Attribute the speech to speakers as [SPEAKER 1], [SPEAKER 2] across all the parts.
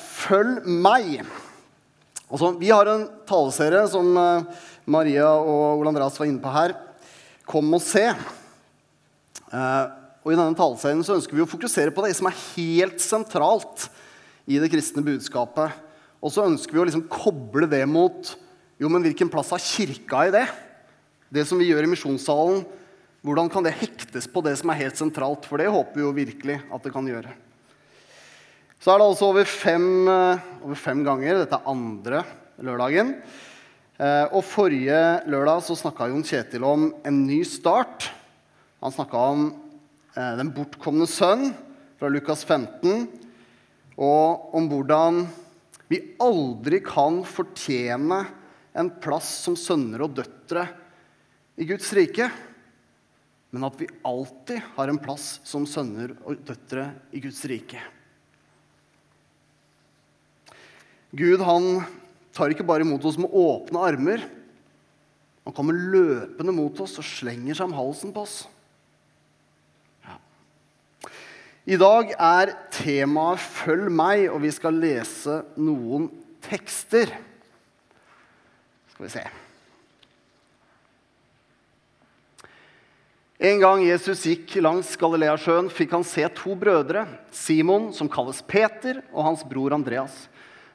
[SPEAKER 1] følg meg. Altså, vi har en taleserie som eh, Maria og Ole Andreas var inne på her. Kom og se. Eh, og I denne taleserien så ønsker vi å fokusere på det som er helt sentralt i det kristne budskapet. Og så ønsker vi å liksom koble det mot jo, men hvilken plass har kirka i det? Det som vi gjør i misjonssalen, hvordan kan det hektes på det som er helt sentralt? For det håper vi jo virkelig at det kan gjøre. Så er det altså over fem, eh, over fem ganger. Dette er andre lørdagen. Eh, og forrige lørdag så snakka Jon Kjetil om en ny start. Han snakka om eh, den bortkomne sønn fra Lukas 15. Og om hvordan vi aldri kan fortjene en plass som sønner og døtre i Guds rike, men at vi alltid har en plass som sønner og døtre i Guds rike. Gud han tar ikke bare imot oss med åpne armer. Han kommer løpende mot oss og slenger seg om halsen på oss. Ja. I dag er temaet 'Følg meg', og vi skal lese noen tekster. Skal vi se En gang Jesus gikk langs Galileasjøen, fikk han se to brødre, Simon, som kalles Peter, og hans bror Andreas.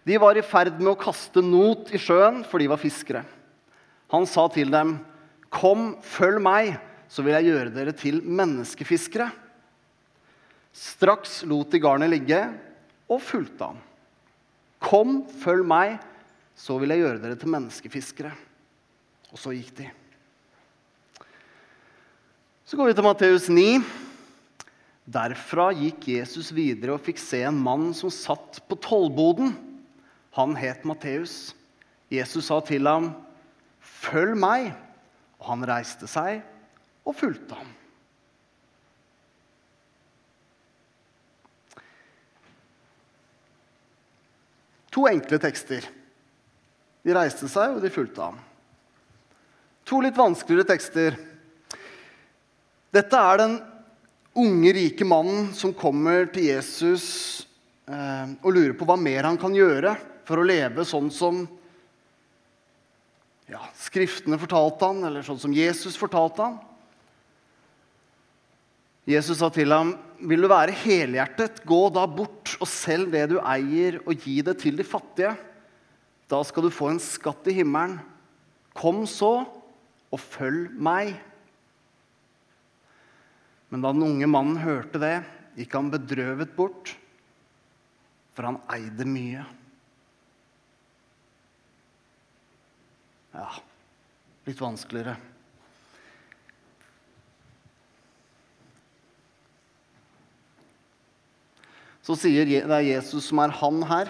[SPEAKER 1] De var i ferd med å kaste not i sjøen, for de var fiskere. Han sa til dem, 'Kom, følg meg, så vil jeg gjøre dere til menneskefiskere.' Straks lot de garnet ligge og fulgte ham. 'Kom, følg meg, så vil jeg gjøre dere til menneskefiskere.' Og så gikk de. Så går vi til Matteus 9. Derfra gikk Jesus videre og fikk se en mann som satt på tollboden. Han het Matteus. Jesus sa til ham, 'Følg meg.' Og han reiste seg og fulgte ham. To enkle tekster. De reiste seg, og de fulgte ham. To litt vanskeligere tekster. Dette er den unge, rike mannen som kommer til Jesus og lurer på hva mer han kan gjøre for å leve sånn som ja, Skriftene fortalte han, eller sånn som Jesus fortalte han. Jesus sa til ham, 'Vil du være helhjertet, gå da bort og selg det du eier, og gi det til de fattige.' 'Da skal du få en skatt i himmelen.' 'Kom så, og følg meg.' Men da den unge mannen hørte det, gikk han bedrøvet bort, for han eide mye. Ja, litt vanskeligere. Så sier det er Jesus som er han her.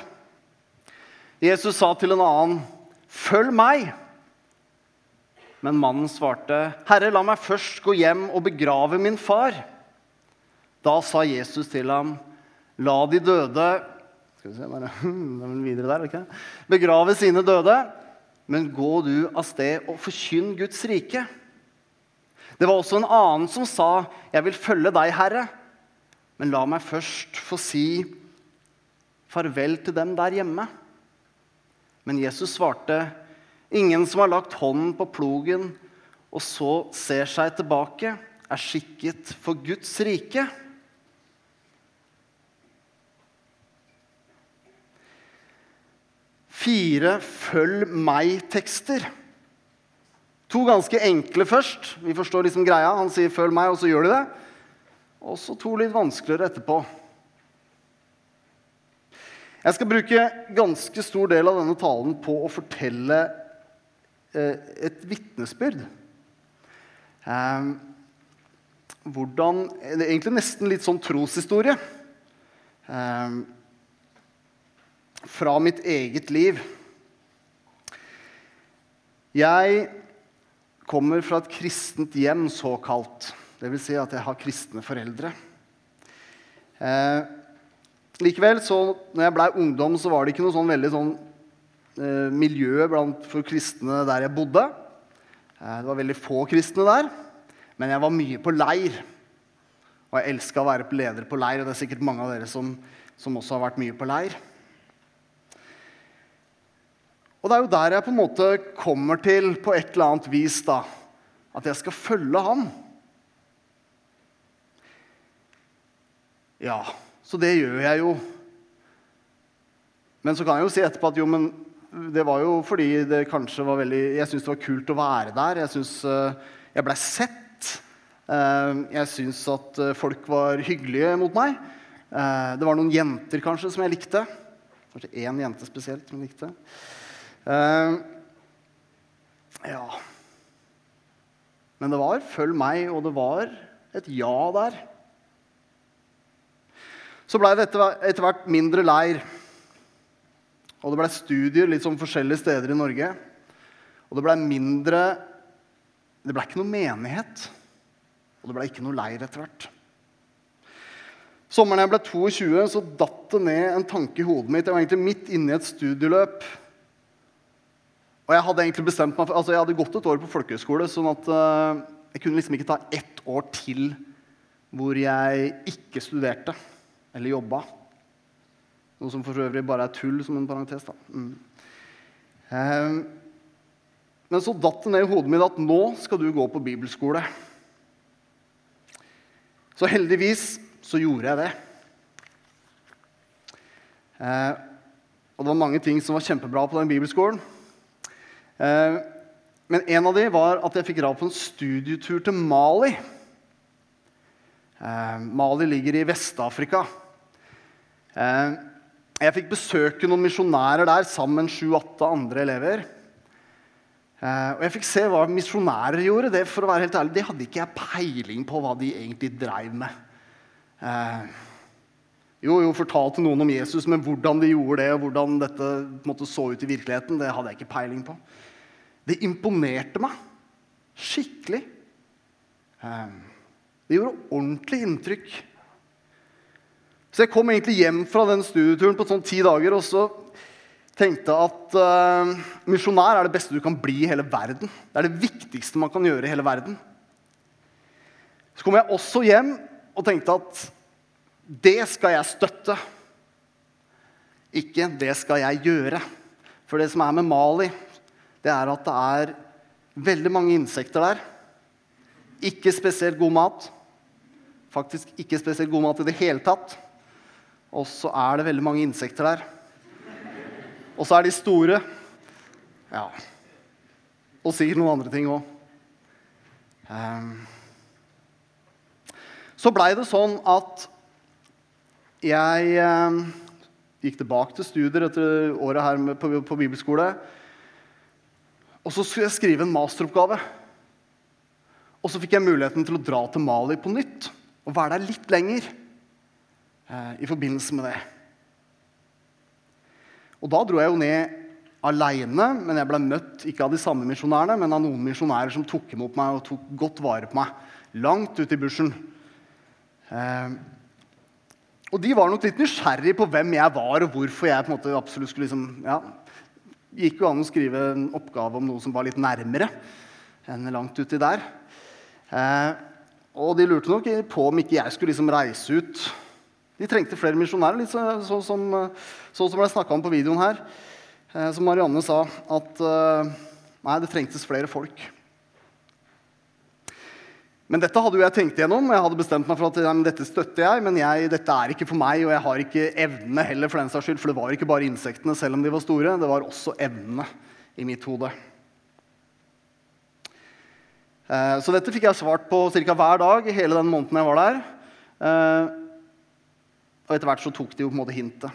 [SPEAKER 1] Jesus sa til en annen, 'Følg meg.' Men mannen svarte, 'Herre, la meg først gå hjem og begrave min far.' Da sa Jesus til ham, 'La de døde skal vi se, bare, videre der, okay? begrave sine døde, men gå du av sted og forkynn Guds rike.' Det var også en annen som sa, 'Jeg vil følge deg, Herre.' Men la meg først få si farvel til dem der hjemme. Men Jesus svarte, Ingen som har lagt hånden på plogen og så ser seg tilbake, er skikket for Guds rike. Fire 'følg meg'-tekster. To ganske enkle først. Vi forstår liksom greia. Han sier 'følg meg', og så gjør de det. Og så to litt vanskeligere etterpå. Jeg skal bruke ganske stor del av denne talen på å fortelle eh, et vitnesbyrd. Eh, hvordan Det er egentlig nesten litt sånn troshistorie. Eh, fra mitt eget liv. Jeg kommer fra et kristent hjem, såkalt. Dvs. Si at jeg har kristne foreldre. Eh, likevel, så når jeg blei ungdom, så var det ikke noe sånn veldig sånn eh, miljø blant, for kristne der jeg bodde. Eh, det var veldig få kristne der. Men jeg var mye på leir. Og jeg elska å være leder på leir, og det er sikkert mange av dere som, som også har vært mye på leir. Og det er jo der jeg på en måte kommer til på et eller annet vis da, at jeg skal følge han. Ja, så det gjør jeg jo. Men så kan jeg jo si etterpå at jo, men det var jo fordi det kanskje var veldig Jeg syntes det var kult å være der. Jeg syns uh, jeg blei sett. Uh, jeg syns at uh, folk var hyggelige mot meg. det var noen jenter kanskje som jeg likte. Kanskje én jente spesielt som jeg likte. Ja Men det var 'følg meg', og det var et ja der. Så blei det etter hvert mindre leir. Og det blei studier litt sånn forskjellige steder i Norge. Og det blei mindre Det blei ikke noe menighet. Og det blei ikke noe leir etter hvert. Sommeren jeg ble 22, så datt det ned en tanke i hodet mitt. Jeg var egentlig midt inne i et studieløp. Og jeg hadde egentlig bestemt meg for, altså jeg hadde gått et år på folkehøyskole, sånn at uh, jeg kunne liksom ikke ta ett år til hvor jeg ikke studerte eller jobba. Noe som for øvrig bare er tull, som en parentes. da. Mm. Um, men så datt det ned i hodet mitt at nå skal du gå på bibelskole. Så heldigvis så gjorde jeg det. Uh, og det var mange ting som var kjempebra på den bibelskolen. Uh, men en av de var at jeg fikk dra på en studietur til Mali. Uh, Mali ligger i Vest-Afrika. Uh, jeg fikk besøke noen misjonærer der sammen med sju-åtte andre elever. Og jeg fikk se hva misjonærer gjorde. Det for å være helt ærlig, det hadde ikke jeg peiling på hva de egentlig dreiv med. Jo, jo, fortalte noen om Jesus, men hvordan de gjorde det, og hvordan dette måtte, så ut i virkeligheten, det hadde jeg ikke peiling på. Det imponerte meg skikkelig. Uh, det gjorde ordentlig inntrykk. Så jeg kom egentlig hjem fra den studieturen på sånn ti dager og så tenkte at uh, misjonær er det beste du kan bli i hele verden. Det er det viktigste man kan gjøre i hele verden. Så kom jeg også hjem og tenkte at det skal jeg støtte. Ikke 'det skal jeg gjøre'. For det som er med Mali, det er at det er veldig mange insekter der. Ikke spesielt god mat. Faktisk ikke spesielt god mat i det hele tatt. Og så er det veldig mange insekter der. Og så er de store. Ja. Og sikkert noen andre ting òg. Ehm. Så blei det sånn at jeg um, gikk tilbake til studier etter året her på bibelskole. Og så skulle jeg skrive en masteroppgave. Og så fikk jeg muligheten til å dra til Mali på nytt og være der litt lenger. Eh, i forbindelse med det. Og da dro jeg jo ned aleine, men jeg ble møtt ikke av de samme misjonærene, men av noen misjonærer som tok imot meg og tok godt vare på meg. Langt ute i bushen. Eh, og de var nok litt nysgjerrige på hvem jeg var, og hvorfor jeg på en måte absolutt skulle liksom, ja, gikk jo an å skrive en oppgave om noe som var litt nærmere enn langt uti der. Eh, og de lurte nok på om ikke jeg skulle liksom reise ut de trengte flere misjonærer, litt sånn så, som, så, som det snakka om på videoen her. Eh, som Marianne sa, at eh, nei, det trengtes flere folk. Men dette hadde jo jeg tenkt igjennom. Jeg hadde bestemt meg for at ja, dette støtter jeg, men jeg, dette er ikke for meg, og jeg har ikke evnene heller, for den saks skyld. For det var ikke bare insektene, selv om de var store. Det var også evnene i mitt hode. Eh, så dette fikk jeg svart på ca. hver dag hele den måneden jeg var der. Og etter hvert så tok de jo på en måte hintet.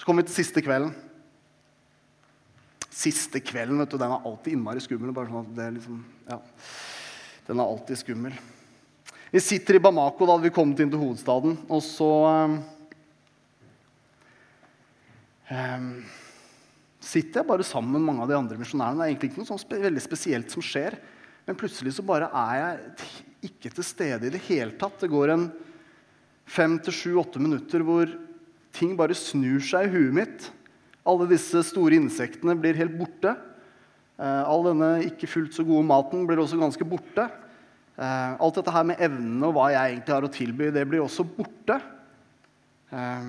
[SPEAKER 1] Så kom vi til siste kvelden. Siste kvelden vet du, den er alltid innmari skummel. bare sånn at det liksom, ja, Den er alltid skummel. Vi sitter i Bamako da hadde vi kommet inn til hovedstaden. Og så um, sitter jeg bare sammen med mange av de andre misjonærene. Det er egentlig ikke noe sånn spe veldig spesielt som skjer. Men plutselig så bare er jeg ikke til stede i det hele tatt. Det går en fem til sju-åtte minutter hvor ting bare snur seg i huet mitt. Alle disse store insektene blir helt borte. Eh, all denne ikke fullt så gode maten blir også ganske borte. Eh, alt dette her med evnene og hva jeg egentlig har å tilby, det blir også borte. Eh,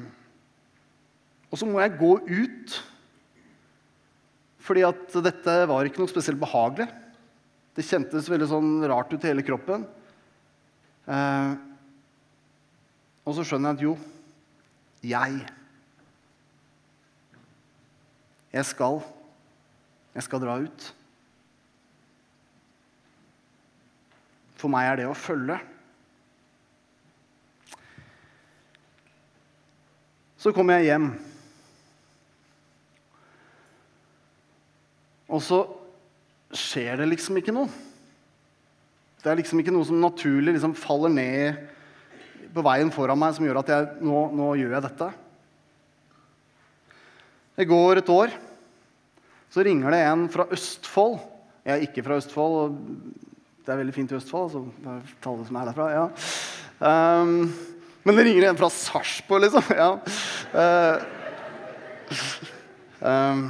[SPEAKER 1] og så må jeg gå ut fordi at dette var ikke noe spesielt behagelig. Det kjentes veldig sånn rart ut i hele kroppen. Og så skjønner jeg at jo, jeg Jeg skal. Jeg skal dra ut. For meg er det å følge. Så kommer jeg hjem. Og så skjer det liksom ikke noe. Det er liksom ikke noe som naturlig liksom faller ned på veien foran meg som gjør at jeg, nå, nå gjør jeg dette. Det går et år. Så ringer det en fra Østfold. Jeg er ikke fra Østfold. og Det er veldig fint i Østfold. så det er tallet som er derfra, ja. Um, men det ringer en fra Sarpsborg, liksom. Ja. Uh, um,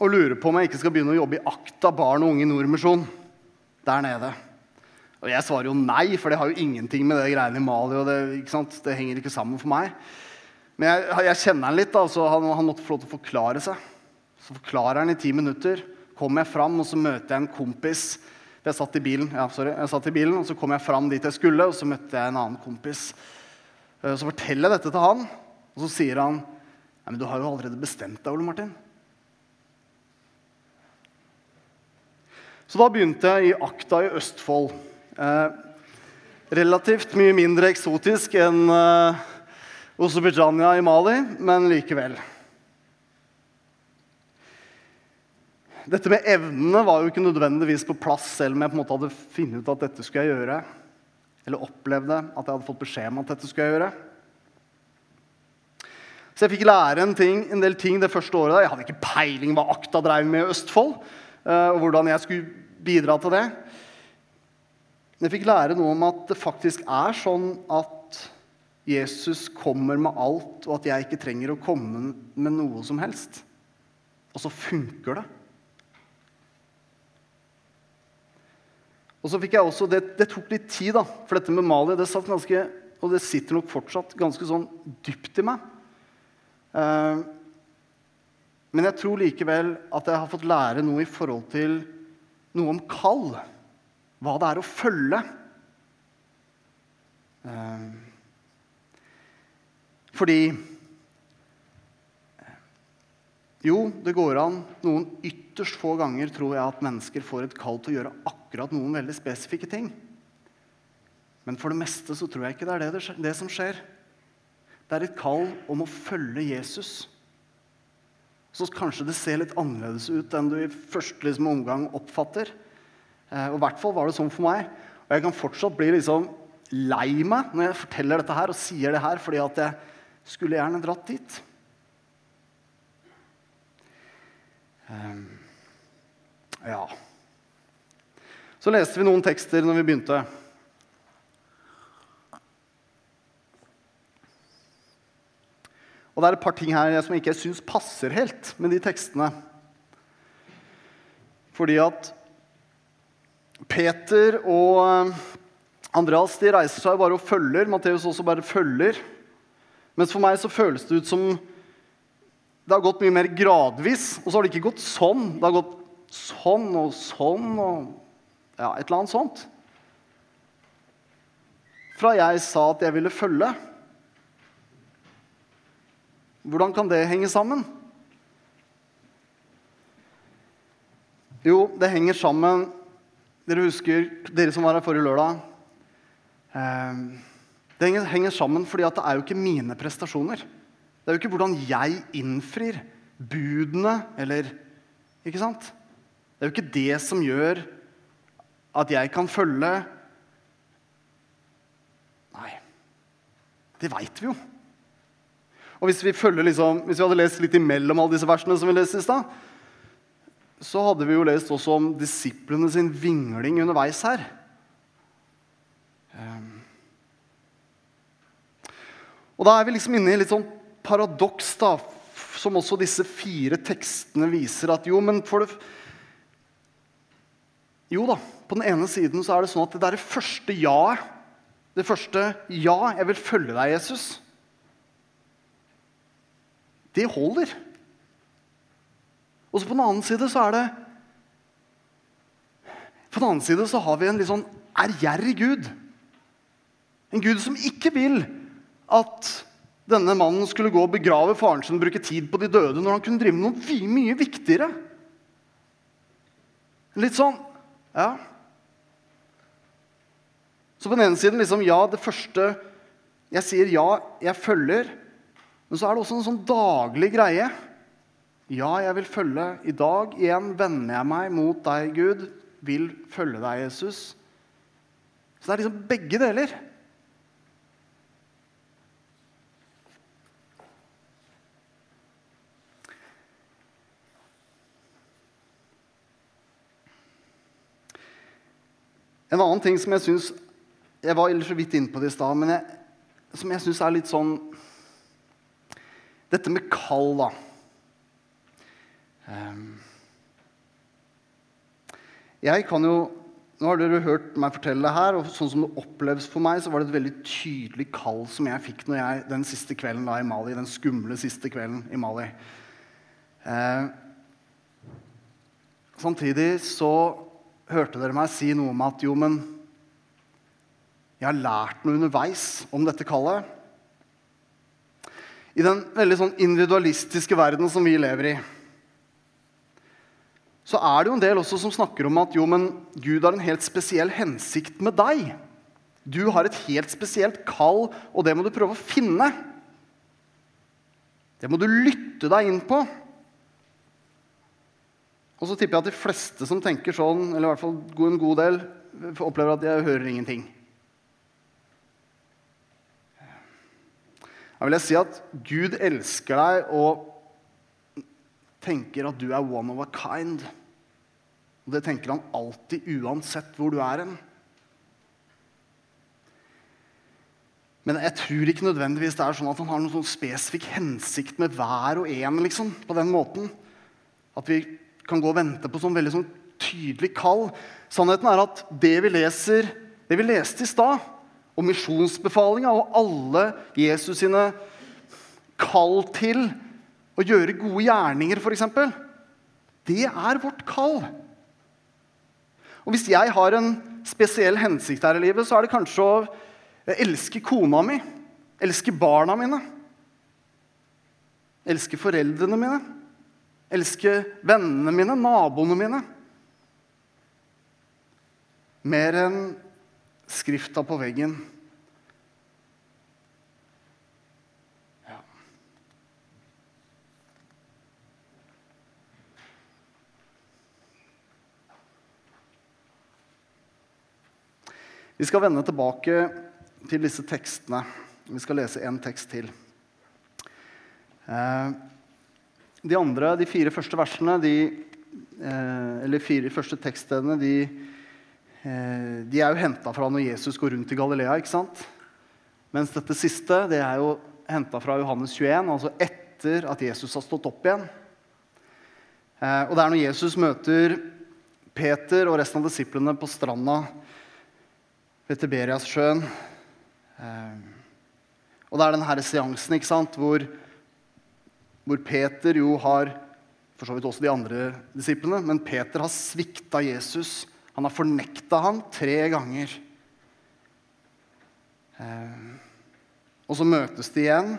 [SPEAKER 1] og lurer på om jeg ikke skal begynne å jobbe i Akta barn og unge i Nordmisjon. Der nede. Og jeg svarer jo nei, for det har jo ingenting med det greiene i Mali og det, det henger ikke sammen for meg. Men jeg, jeg kjenner han litt, da, så han, han, måtte få lov til å forklare seg. Så forklarer han i ti minutter. Kommer jeg fram, og så møter jeg en kompis. Jeg satt i bilen, ja, sorry, jeg satt i bilen, og så kom jeg fram dit jeg skulle, og så møtte jeg en annen kompis. Eh, så forteller jeg dette til han, og så sier han Nei, men du har jo allerede bestemt deg, Ole Martin. Så da begynte jeg i Akta i Østfold. Eh, relativt mye mindre eksotisk enn eh, Osebijania i Mali, men likevel. Dette med evnene var jo ikke nødvendigvis på plass, selv om jeg på en måte hadde funnet ut at dette skulle jeg gjøre. Eller opplevde at jeg hadde fått beskjed om at dette skulle jeg gjøre. Så jeg fikk lære en, ting, en del ting det første året. Jeg hadde ikke peiling hva Akta drev med i Østfold. Eh, og hvordan jeg skulle bidra til det. Men jeg fikk lære noe om at det faktisk er sånn at Jesus kommer med alt, og at jeg ikke trenger å komme med noe som helst. Og så funker det. Og så fikk jeg også, Det, det tok litt tid, da, for dette med Mali det satt ganske, og det sitter nok fortsatt ganske sånn dypt i meg. Uh, men jeg tror likevel at jeg har fått lære noe i forhold til noe om kall. Hva det er å følge. Eh, fordi Jo, det går an. Noen ytterst få ganger tror jeg at mennesker får et kall til å gjøre akkurat noen veldig spesifikke ting. Men for det meste så tror jeg ikke det er det, det som skjer. Det er et kall om å følge Jesus. Så kanskje det ser litt annerledes ut enn du i første liksom, omgang oppfatter. Eh, og I hvert fall var det sånn for meg. Og jeg kan fortsatt bli liksom lei meg når jeg forteller dette her og sier det her, fordi at jeg skulle gjerne dratt dit. Um, ja Så leste vi noen tekster når vi begynte. Og det er et par ting her som jeg ikke syns passer helt med de tekstene. Fordi at Peter og eh, Andreas de reiser seg bare og følger. Matteus også bare følger. Mens for meg så føles det ut som det har gått mye mer gradvis. Og så har det ikke gått sånn. Det har gått sånn og sånn og ja, et eller annet sånt. Fra jeg sa at jeg ville følge hvordan kan det henge sammen? Jo, det henger sammen Dere husker, dere som var her forrige lørdag eh, Det henger sammen fordi det er jo ikke mine prestasjoner. Det er jo ikke hvordan jeg innfrir budene eller Ikke sant? Det er jo ikke det som gjør at jeg kan følge Nei, det veit vi jo. Og hvis vi, liksom, hvis vi, hadde lest litt imellom alle disse versene, som vi leste i stad, så hadde vi jo lest også om disiplene sin vingling underveis her. Um. Og da er vi liksom inne i litt sånn paradoks, da, som også disse fire tekstene viser. At jo, men for det Jo da, på den ene siden så er det sånn at det derre første ja-et Det første 'ja, jeg vil følge deg, Jesus' det holder. Og så på den annen side så er det På den annen side så har vi en litt sånn ærgjerrig Gud. En Gud som ikke vil at denne mannen skulle gå og begrave faren sin og bruke tid på de døde når han kunne drive med noe mye viktigere. Litt sånn Ja. Så på den ene siden liksom ja, det første Jeg sier ja, jeg følger. Men så er det også en sånn daglig greie. Ja, jeg vil følge. I dag igjen vender jeg meg mot deg, Gud. Vil følge deg, Jesus. Så det er liksom begge deler. En annen ting som jeg syns Jeg var så vidt inne på det i stad, men jeg, som jeg syns er litt sånn Dette med kall, da. Um, jeg kan jo Nå har dere hørt meg fortelle det her, og sånn som det oppleves for meg, så var det et veldig tydelig kall som jeg fikk når jeg, den siste kvelden da i Mali. Den skumle siste kvelden i Mali. Eh, samtidig så hørte dere meg si noe om at jo, men jeg har lært noe underveis om dette kallet. I den veldig sånn individualistiske verden som vi lever i, så er det jo en del også som snakker om at jo, men Gud har en helt spesiell hensikt med deg. Du har et helt spesielt kall, og det må du prøve å finne. Det må du lytte deg inn på. Og så tipper jeg at de fleste som tenker sånn, eller i hvert fall en god del, opplever at jeg hører ingenting. Da vil jeg si at Gud elsker deg og tenker at du er one of a kind. Og det tenker han alltid, uansett hvor du er hen. Men jeg tror ikke nødvendigvis det er sånn at han har noen sånn spesifikk hensikt med hver og en. liksom, på den måten. At vi kan gå og vente på sånn veldig sånn tydelig kall. Sannheten er at det vi leser, det vi leste i stad, og misjonsbefalinga og alle Jesus sine kall til å gjøre gode gjerninger, f.eks., det er vårt kall. Og hvis jeg har en spesiell hensikt her i livet, så er det kanskje å elske kona mi, elske barna mine, elske foreldrene mine elske vennene mine, naboene mine. Mer enn skrifta på veggen. Ja. Vi skal vende tilbake til disse tekstene. Vi skal lese en tekst til. Eh, de andre, de fire første versene, de, eh, eller fire første tekststedene, de, eh, de er jo henta fra når Jesus går rundt i Galilea. ikke sant? Mens dette siste det er jo henta fra Johannes 21, altså etter at Jesus har stått opp igjen. Eh, og det er når Jesus møter Peter og resten av disiplene på stranda ved Tiberias sjøen. og det er denne seansen ikke sant, hvor hvor Peter jo har for så vidt også de andre disiplene, men Peter har svikta Jesus. Han har fornekta han tre ganger. Eh, og så møtes de igjen.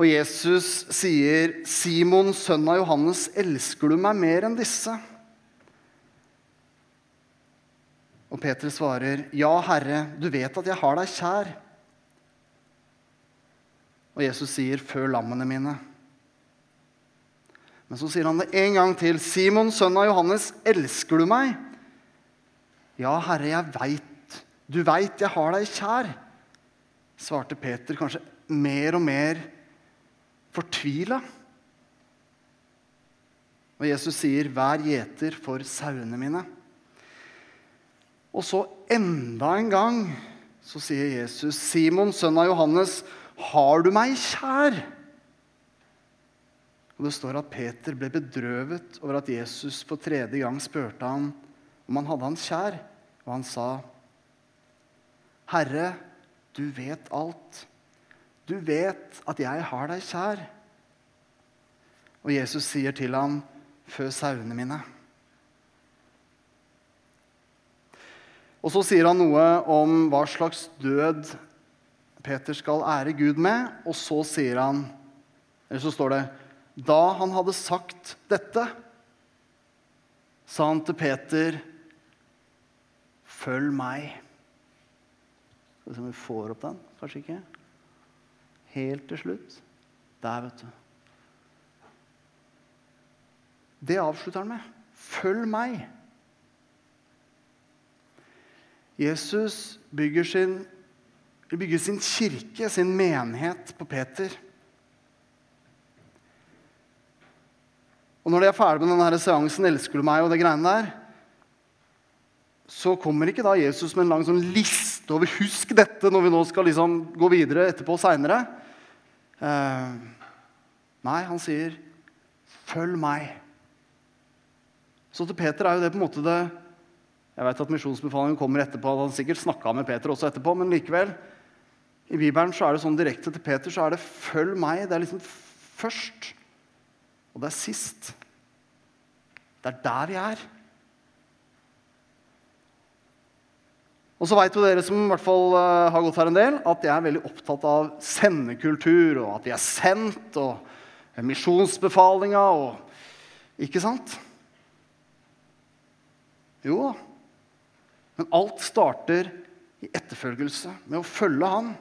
[SPEAKER 1] Og Jesus sier, 'Simon, sønn av Johannes, elsker du meg mer enn disse?' Og Peter svarer, 'Ja, Herre, du vet at jeg har deg kjær.' Og Jesus sier, 'Før lammene mine'. Men så sier han det en gang til. 'Simon, sønn av Johannes, elsker du meg?' 'Ja, Herre, jeg veit. Du veit jeg har deg kjær', svarte Peter, kanskje mer og mer fortvila. Og Jesus sier, 'Vær gjeter for sauene mine'. Og så enda en gang så sier Jesus, 'Simon, sønn av Johannes', 'Har du meg kjær?' Og Det står at Peter ble bedrøvet over at Jesus for tredje gang spurte ham om han hadde han kjær. Og han sa, 'Herre, du vet alt. Du vet at jeg har deg kjær.' Og Jesus sier til ham, 'Fø sauene mine'. Og så sier han noe om hva slags død Peter skal ære Gud med, og så sier han Eller så står det Da han hadde sagt dette, sa han til Peter, 'Følg meg'. Skal vi se om vi får opp den. Kanskje ikke. Helt til slutt. Der, vet du. Det avslutter han med. 'Følg meg'. Jesus bygger sin, bygger sin kirke, sin menighet, på Peter. Og når de er ferdig med denne seansen 'Elsker du meg?' og det greiene der, så kommer ikke da Jesus med en lang sånn liste over 'husk dette' når vi nå skal liksom gå videre etterpå seinere. Uh, nei, han sier 'følg meg'. Så til Peter er jo det på en måte det Jeg vet at misjonsbefalingen kommer etterpå. Han sikkert snakka med Peter også etterpå, men likevel. I Bibelen så er det sånn direkte til Peter så er det 'følg meg'. Det er liksom først. Og det er sist. Det er der vi er. Og så vet jo dere som i hvert fall uh, har gått her en del, at jeg er veldig opptatt av sendekultur, og at vi er sendt, og misjonsbefalinga og Ikke sant? Jo da. Men alt starter i etterfølgelse, med å følge Han.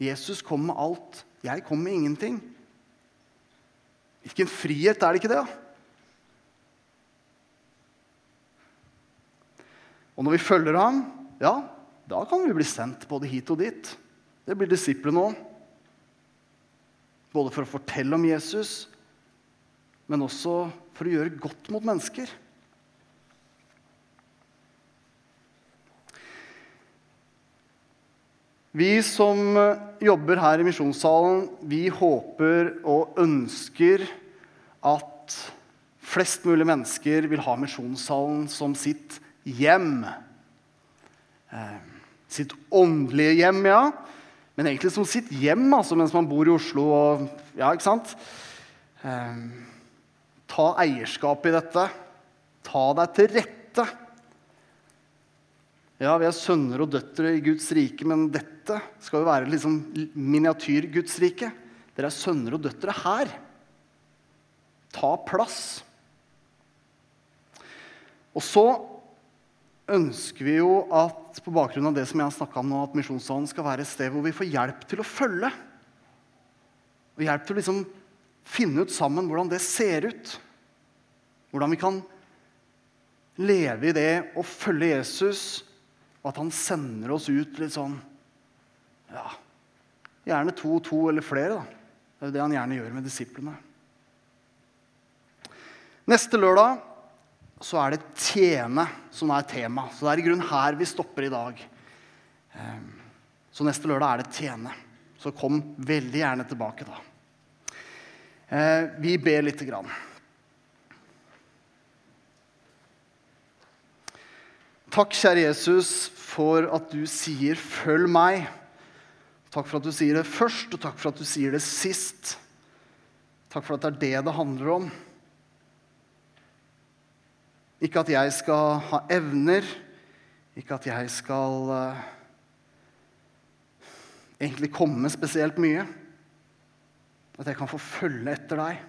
[SPEAKER 1] Jesus kom med alt. Jeg kom med ingenting. Hvilken frihet er det ikke det? da? Og når vi følger ham, ja, da kan vi bli sendt både hit og dit. Det blir disiplene òg. Både for å fortelle om Jesus, men også for å gjøre godt mot mennesker. Vi som jobber her i misjonssalen, vi håper og ønsker at flest mulig mennesker vil ha misjonssalen som sitt hjem. Eh, sitt åndelige hjem, ja. Men egentlig som sitt hjem altså, mens man bor i Oslo. Og, ja, ikke sant? Eh, ta eierskap i dette. Ta deg til rette. Ja, vi er sønner og døtre i Guds rike, men dette skal jo være liksom miniatyr-Guds rike. Dere er sønner og døtre her. Ta plass. Og så ønsker vi jo at på bakgrunn av det som jeg har snakka om nå, at Misjonssalen skal være et sted hvor vi får hjelp til å følge. Og hjelp til å liksom finne ut sammen hvordan det ser ut. Hvordan vi kan leve i det og følge Jesus, og at han sender oss ut litt sånn Ja, gjerne to to eller flere. da. Det er jo det han gjerne gjør med disiplene. Neste lørdag så er det 'tjene' som er tema. Så det er i grunnen her vi stopper i dag. Ehm, så neste lørdag er det 'tjene'. Så kom veldig gjerne tilbake da. Eh, vi ber lite grann. Takk, kjære Jesus, for at du sier 'følg meg'. Takk for at du sier det først, og takk for at du sier det sist. Takk for at det er det det handler om. Ikke at jeg skal ha evner, ikke at jeg skal uh, egentlig komme spesielt mye. At jeg kan få følge etter deg.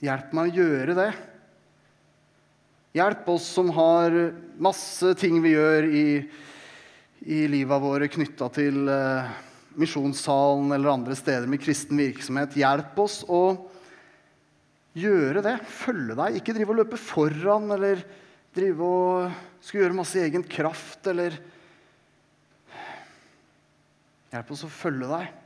[SPEAKER 1] Hjelp meg å gjøre det. Hjelp oss som har masse ting vi gjør i, i livet våre knytta til eh, misjonssalen eller andre steder med kristen virksomhet. Hjelp oss å gjøre det. Følge deg. Ikke drive og løpe foran eller drive og skulle gjøre masse egen kraft eller Hjelp oss å følge deg.